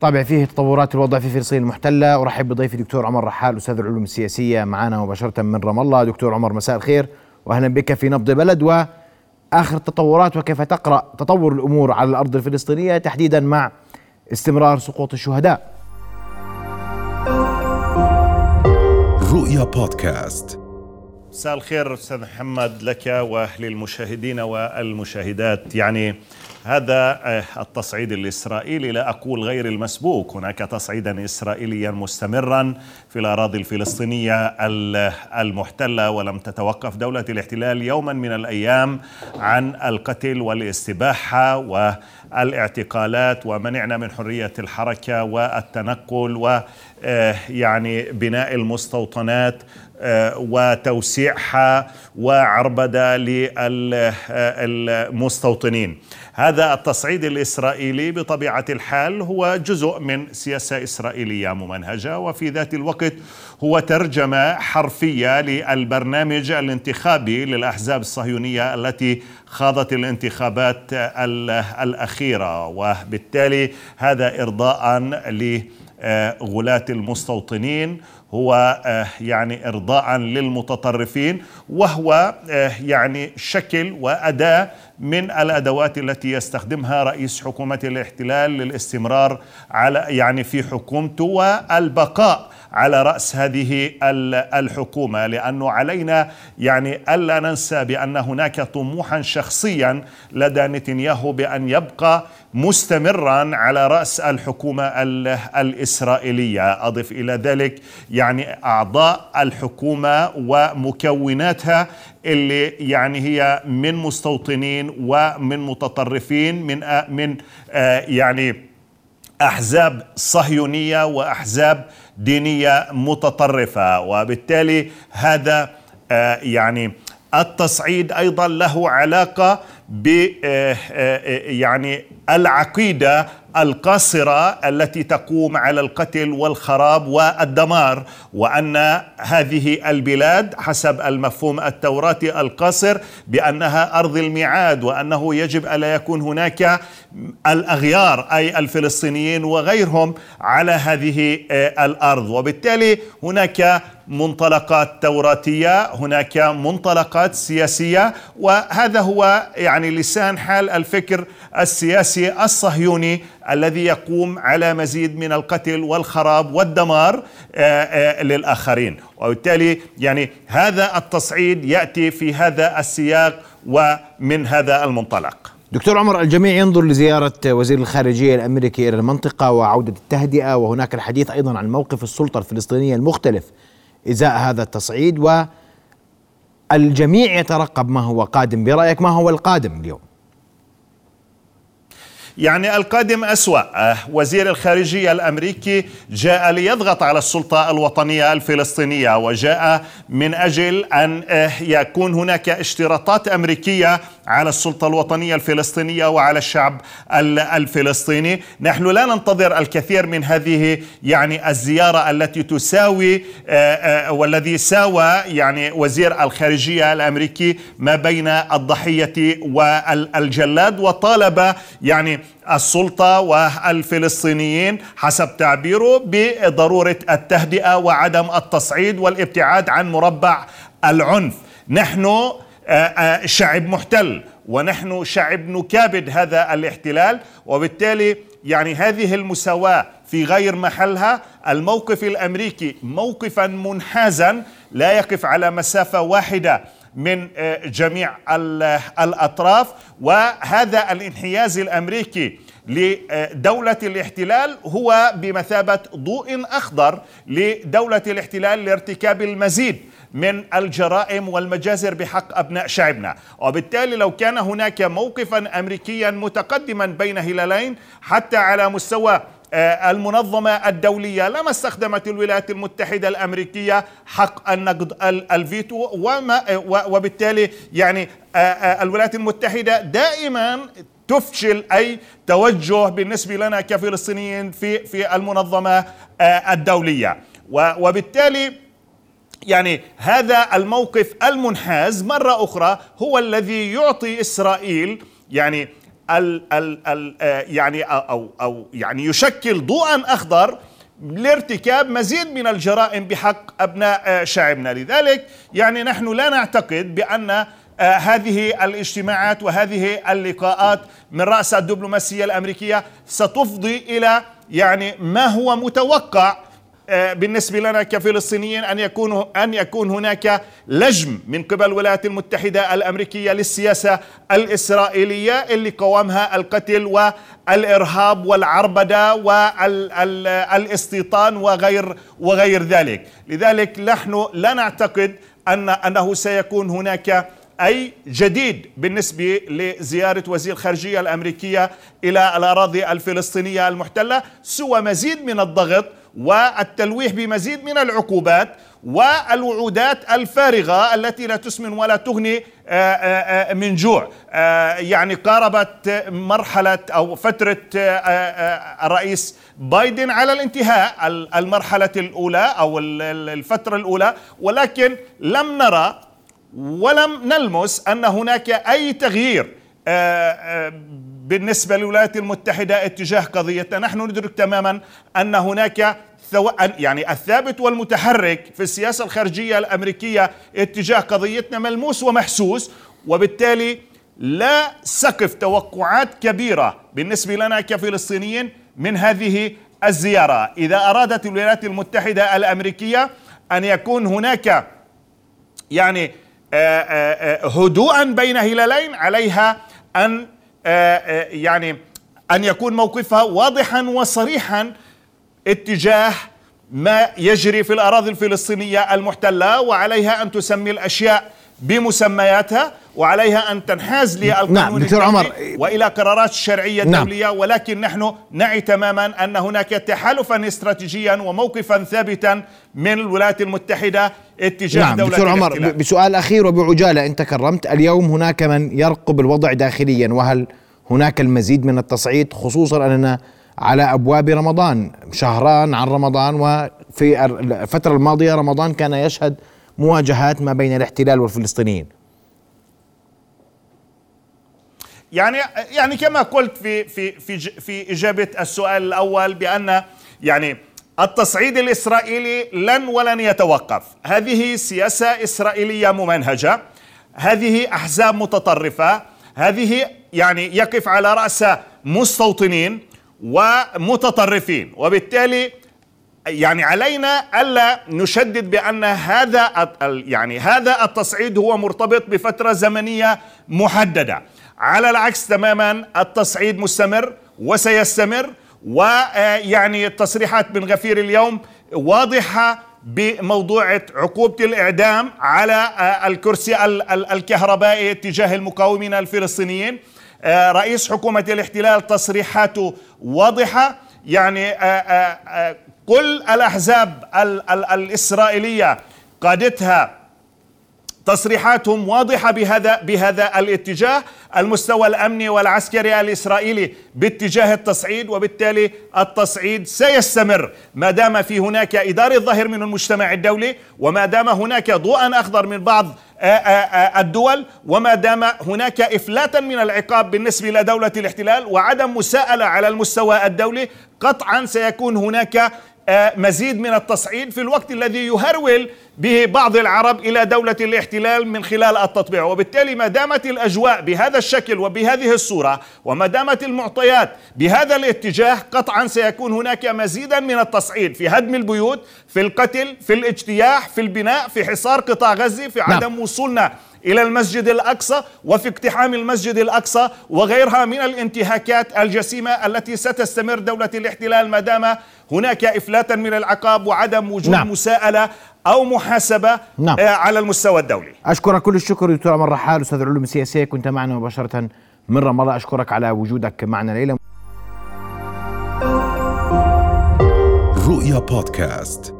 طابع فيه تطورات الوضع في فلسطين المحتلة. أرحب بضيفي دكتور عمر رحال أستاذ العلوم السياسية معنا مباشرة من رام الله. دكتور عمر مساء الخير وأهلا بك في نبض بلد. وآخر التطورات وكيف تقرأ تطور الأمور على الأرض الفلسطينية تحديدا مع استمرار سقوط الشهداء؟ رؤيا بودكاست. مساء الخير أستاذ محمد لك وللمشاهدين والمشاهدات. يعني هذا آه، التصعيد الإسرائيلي. لا أقول غير المسبوق. هناك تصعيدا إسرائيليا مستمرا في الأراضي الفلسطينية المحتلة ولم تتوقف دولة الاحتلال يوما من الأيام عن القتل والاستباحة والإعتقالات. ومنعنا من حرية الحركة والتنقل و آه، يعني بناء المستوطنات آه، وتوسيعها وعربدة للمستوطنين هذا التصعيد الإسرائيلي بطبيعة الحال هو جزء من سياسة إسرائيلية ممنهجة وفي ذات الوقت هو ترجمة حرفية للبرنامج الانتخابي للأحزاب الصهيونية التي خاضت الانتخابات الأخيرة. وبالتالي هذا إرضاء لغلاة المستوطنين هو آه، يعني ارضاء للمتطرفين وهو آه، يعني شكل وأداة من الأدوات التي يستخدمها رئيس حكومة الاحتلال للاستمرار على يعني في حكومته والبقاء على رأس هذه الحكومة. لأنه علينا يعني ألا ننسى بأن هناك طموحا شخصيا لدى نتنياهو بأن يبقى مستمرا على رأس الحكومة الإسرائيلية. أضف إلى ذلك يعني أعضاء الحكومة ومكوناتها اللي يعني هي من مستوطنين ومن متطرفين من من آه، يعني أحزاب صهيونية وأحزاب دينية متطرفة. وبالتالي هذا آه، يعني التصعيد أيضا له علاقة ب آه، يعني العقيدة القاصرة التي تقوم على القتل والخراب والدمار وأن هذه البلاد حسب المفهوم التوراتي القاصر بأنها أرض الميعاد وأنه يجب ألا يكون هناك الأغيار أي الفلسطينيين وغيرهم على هذه آه، الأرض. وبالتالي هناك منطلقات توراتية هناك منطلقات سياسية وهذا هو يعني لسان حال الفكر السياسي الصهيوني الذي يقوم على مزيد من القتل والخراب والدمار آه، آه، للآخرين. وبالتالي يعني هذا التصعيد يأتي في هذا السياق ومن هذا المنطلق. دكتور عمر الجميع ينظر لزيارة وزير الخارجية الأمريكي إلى المنطقة وعودة التهدئة وهناك الحديث أيضا عن موقف السلطة الفلسطينية المختلف إزاء هذا التصعيد والجميع يترقب ما هو قادم. برأيك ما هو القادم اليوم؟ يعني القادم أسوأ. وزير الخارجية الأمريكي جاء ليضغط على السلطة الوطنية الفلسطينية وجاء من أجل أن يكون هناك اشتراطات أمريكية على السلطة الوطنية الفلسطينية وعلى الشعب الفلسطيني. نحن لا ننتظر الكثير من هذه يعني الزيارة التي تساوي والذي ساوى يعني وزير الخارجية الأمريكي ما بين الضحية والجلاد وطالب يعني السلطة والفلسطينيين حسب تعبيره بضرورة التهدئة وعدم التصعيد والابتعاد عن مربع العنف. نحن آه، آه، شعب محتل ونحن شعب نكابد هذا الاحتلال وبالتالي يعني هذه المساواة في غير محلها الموقف الأمريكي موقفا منحازا لا يقف على مسافة واحدة من آه، جميع الأطراف وهذا الانحياز الأمريكي لدولة الاحتلال هو بمثابة ضوء أخضر لدولة الاحتلال لارتكاب المزيد. من الجرائم والمجازر بحق أبناء شعبنا، وبالتالي لو كان هناك موقفا امريكيا متقدما بين هلالين حتى على مستوى آه، المنظمة الدولية لما استخدمت الولايات المتحدة الأمريكية حق النقد الفيتو وما وبالتالي يعني آه، آه، الولايات المتحدة دائما تفشل أي توجه بالنسبة لنا كفلسطينيين في في المنظمة الدولية. وبالتالي يعني هذا الموقف المنحاز مرة أخرى هو الذي يعطي إسرائيل يعني ال ال ال آه، يعني أو أو يعني يشكل ضوءا أخضر لارتكاب مزيد من الجرائم بحق أبناء آه، شعبنا لذلك يعني نحن لا نعتقد بأن آه، هذه الاجتماعات وهذه اللقاءات من رأس الدبلوماسية الأمريكية ستفضي إلى يعني ما هو متوقع بالنسبة لنا كفلسطينيين أن يكون أن يكون هناك لجم من قبل الولايات المتحدة الأمريكية للسياسة الإسرائيلية اللي قوامها القتل والإرهاب والعربدة والاستيطان وغير وغير ذلك. لذلك نحن لا نعتقد أن أنه سيكون هناك أي جديد بالنسبة لزيارة وزير الخارجية الأمريكية إلى الأراضي الفلسطينية المحتلة سوى مزيد من الضغط والتلويح بمزيد من العقوبات والوعودات الفارغة التي لا تسمن ولا تغني آه، آه، آه، من جوع. يعني قاربت مرحلة أو فترة الرئيس بايدن على الانتهاء المرحلة الأولى أو الفترة الأولى ولكن لم نرى ولم نلمس أن هناك أي تغيير بالنسبة للولايات المتحدة اتجاه قضيتنا. نحن ندرك تماما أن هناك يعني الثابت والمتحرك في السياسة الخارجية الأمريكية اتجاه قضيتنا ملموس ومحسوس وبالتالي لا سقف توقعات كبيرة بالنسبة لنا كفلسطينيين من هذه الزيارة. إذا أرادت الولايات المتحدة الأمريكية أن يكون هناك يعني آه، آه، آه، هدوءا بين هلالين عليها أن يعني أن يكون موقفها واضحا وصريحا اتجاه ما يجري في الأراضي الفلسطينية المحتلة وعليها أن تسمي الأشياء بمسمياتها. وعليها أن تنحاز للقانون نعم دكتور عمر وإلى قرارات الشرعية نعم. الدولية نعم. ولكن نحن نعي تماما أن هناك تحالفا استراتيجيا وموقفا ثابتا من الولايات المتحدة اتجاه نعم دولة دكتور عمر بسؤال أخير وبعجالة انت كرمت اليوم هناك من يرقب الوضع داخليا وهل هناك المزيد من التصعيد خصوصا أننا على أبواب رمضان شهران عن رمضان وفي الفترة الماضية رمضان كان يشهد مواجهات ما بين الاحتلال والفلسطينيين يعني يعني كما قلت في في في في إجابة السؤال الأول بأن يعني التصعيد الإسرائيلي لن ولن يتوقف. هذه سياسة إسرائيلية ممنهجة. هذه أحزاب متطرفة. هذه يعني يقف على رأس مستوطنين ومتطرفين. وبالتالي يعني علينا ألا نشدد بأن هذا يعني هذا التصعيد هو مرتبط بفترة زمنية محددة. على العكس تماما التصعيد مستمر وسيستمر ويعني التصريحات بن غفير اليوم واضحة بموضوع عقوبة الإعدام على الكرسي الكهربائي تجاه المقاومين الفلسطينيين. آه، رئيس حكومة الاحتلال تصريحاته واضحة. يعني آه، آه، كل الأحزاب الإسرائيلية قادتها تصريحاتهم واضحة بهذا بهذا الاتجاه. المستوى الأمني والعسكري الإسرائيلي باتجاه التصعيد وبالتالي التصعيد سيستمر. ما دام في هناك إدارة ظاهر من المجتمع الدولي وما دام هناك ضوءا أخضر من بعض الدول وما دام هناك افلاتا من العقاب بالنسبة لدولة الاحتلال وعدم مساءلة على المستوى الدولي قطعا سيكون هناك آه، مزيد من التصعيد في الوقت الذي يهرول به بعض العرب إلى دولة الاحتلال من خلال التطبيع وبالتالي ما دامت الأجواء بهذا الشكل وبهذه الصورة وما دامت المعطيات بهذا الاتجاه قطعا سيكون هناك مزيدا من التصعيد في هدم البيوت في القتل في الاجتياح في البناء في حصار قطاع غزة في نعم. عدم. وصولنا إلى المسجد الأقصى وفي اقتحام المسجد الأقصى وغيرها من الانتهاكات الجسيمة التي ستستمر دولة الاحتلال ما دام هناك إفلاتا من العقاب وعدم وجود نعم. مساءلة أو محاسبة نعم. آه، على المستوى الدولي. أشكرك كل الشكر دكتور عمر رحال أستاذ العلوم السياسية كنت معنا مباشرة من رام الله أشكرك على وجودك معنا ليله. رؤيا بودكاست